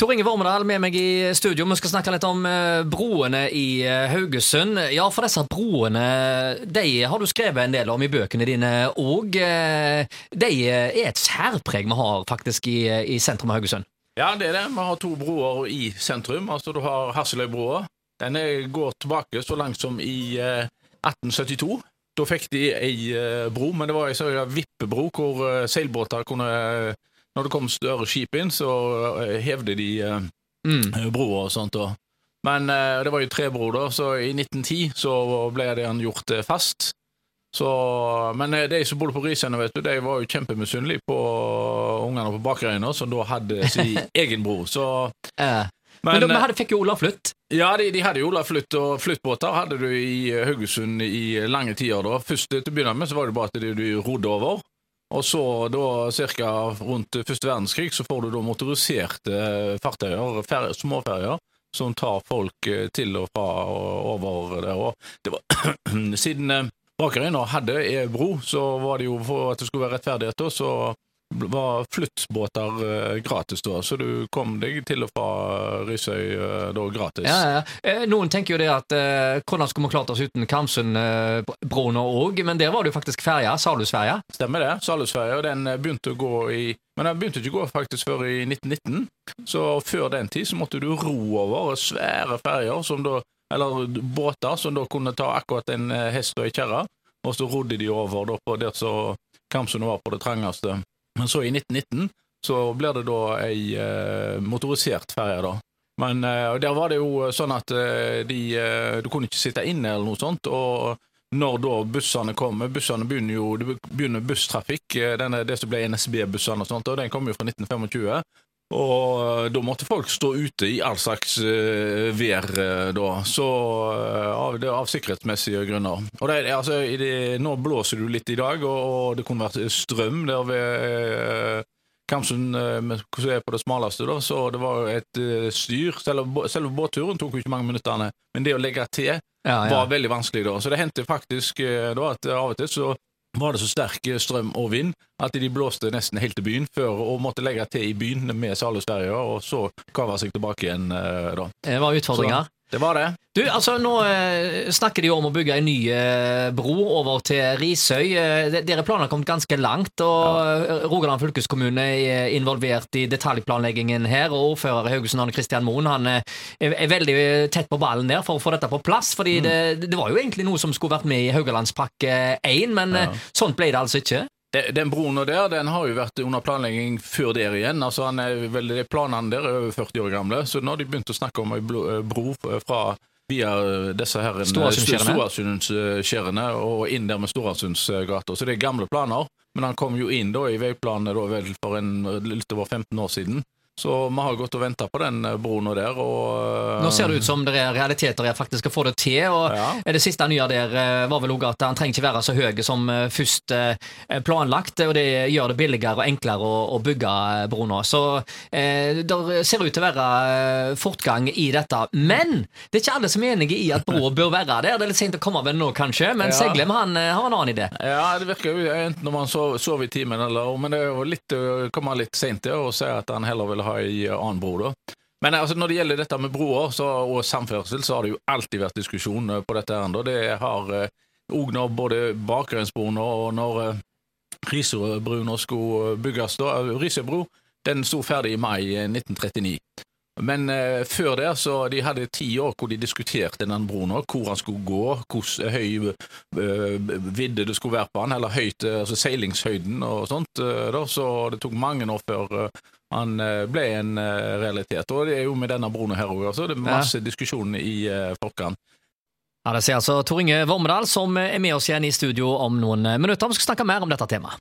Tor Inge Vormedal med meg i studio. Vi skal snakke litt om eh, broene i eh, Haugesund. Ja, for disse broene de har du skrevet en del om i bøkene dine òg. De er et særpreg vi har faktisk i, i sentrum av Haugesund. Ja, det er det. Vi har to broer i sentrum. Altså, Du har Hasseløybroa. Den går tilbake så langt som i eh, 1872. Da fikk de ei eh, bro, men det var ei sånn vippebro hvor eh, seilbåter kunne eh, Når det kom større skip inn, så eh, hevde de eh, Mm. broa og sånt. da. Men eh, det var jo tre broer, da, så i 1910 så ble den gjort eh, fast. Så, men eh, de som bodde på Risene, vet du, de var jo kjempemisunnelige på ungene på Bakerøyene, som da hadde sin egen bro. Så, Eh, men, men, eh, hadde, fikk jo Ola Flutt. ja, de, de hadde jo Ola Flytt, og flyttbåter hadde du i eh, Haugesund i lange tider. da. Først til å begynne med så var det bare at de, de rodde over. Og så da ca. rundt første verdenskrig så får du da motoriserte fartøyer, fer- småferjer, som tar folk eh, til og fra og over der. Og det var, siden eh, Bakerøyna hadde e bro, så var det jo for at det skulle være rettferdighet, så var flyttbåter eh, gratis da, så du kom deg til og fra Risøy eh, da gratis. Ja, ja. Eh, Noen tenker jo det at eh, hvordan skulle vi klart oss uten Karmsundbroene òg, men der var det jo faktisk ferja, Salhusferja? Stemmer det. Salhusferja den eh, begynte å gå i Men den begynte ikke å gå faktisk før i 1919. Så før den tid så måtte du ro over svære ferjer, som da Eller båter som da kunne ta akkurat en eh, hest og ei kjerre. Og så rodde de over da på der så Karmsund var på det trangeste. Men så i 1919 så blir det da ei eh, motorisert ferje, da. Men eh, der var det jo sånn at eh, de, du kunne ikke sitte inne eller noe sånt. og når da bussene kommer Bussene begynner jo det begynner busstrafikk, denne, det som ble NSB-bussene og sånt, og den kom jo fra 1925. Og eh, da måtte folk stå ute i all slags uh, vær eh, da, så uh, av, det av sikkerhetsmessige grunner. Og det, altså, i det, Nå blåser det litt i dag, og, og det kunne vært strøm der ved uh, Kamsund, hvordan er på det smaleste, da, så det var et styr. Selve, selve båtturen tok jo ikke mange minuttene, men det å legge til Ja, var veldig vanskelig da. Så det hendte faktisk da at av og til så var det så sterk eh, strøm og vind at de blåste nesten helt til byen før og måtte legge til i byen med Salhusferja, og så kava seg tilbake igjen eh, da. Det var utfordringer. Det var det. Du, altså Nå eh, snakker de jo om å bygge en ny eh, bro over til Risøy. Eh, dere planer har kommet ganske langt, og ja. Rogaland fylkeskommune er involvert i detaljplanleggingen her. og Ordfører i Haugesund Arne Kristian Moen han eh, er, er veldig tett på ballen der for å få dette på plass. fordi Mm. det, det var jo egentlig noe som skulle vært med i Haugalandspakke 1, men Ja. eh, sånt ble det altså ikke. Den broen der, den har jo vært under planlegging før der igjen. Altså han er vel, de Planene der er over 40 år gamle, så nå har de begynt å snakke om ei eh, bro fra via disse her Storasundskjærene. Storasundskjærene og inn der med Storasundsgata. Så det er gamle planer, men han kom jo inn da i veiplanene da vel for en, litt over 15 år siden. Så vi har gått og venta på den eh, broen der, og eh, Nå ser det ut som det er realiteter jeg faktisk skal få det til. og Ja. Det siste nye der eh, var vel også at han trenger ikke være så høy som først planlagt, og det gjør det billigere og enklere å, å bygge bro nå. Så eh, det ser ut til å være fortgang i dette. Men det er ikke alle som er enige i at broa bør være der. Det er litt sent å komme med nå, kanskje, men Ja. Seglem han har en annen idé. Ja, det virker jo enten når man sover sov i timen eller Men det er jo litt å komme litt seint til å si at han heller vil ha ei annen bro, da. Men altså, når det gjelder dette med broer så, og samferdsel, så har det jo alltid vært diskusjon eh, på dette. her. Det har òg når både Bakgrensbroen og når Risøybroen skulle bygges da. Risøybro den sto ferdig i mai eh, 1939. Men eh, før det, så de hadde ti år hvor de diskuterte den broen, hvor han skulle gå, hvor høy eh, vidde det skulle være på han, eller høyt, eh, altså seilingshøyden og sånt. eh, da, så det tok mange år før eh, han eh, ble en eh, realitet. Og det er jo med denne broen her òg, altså. Det er masse diskusjon i eh, forkant. Ja, Det sier altså Tor Inge Vormedal, som er med oss igjen i studio om noen minutter. Vi skal snakke mer om dette temaet.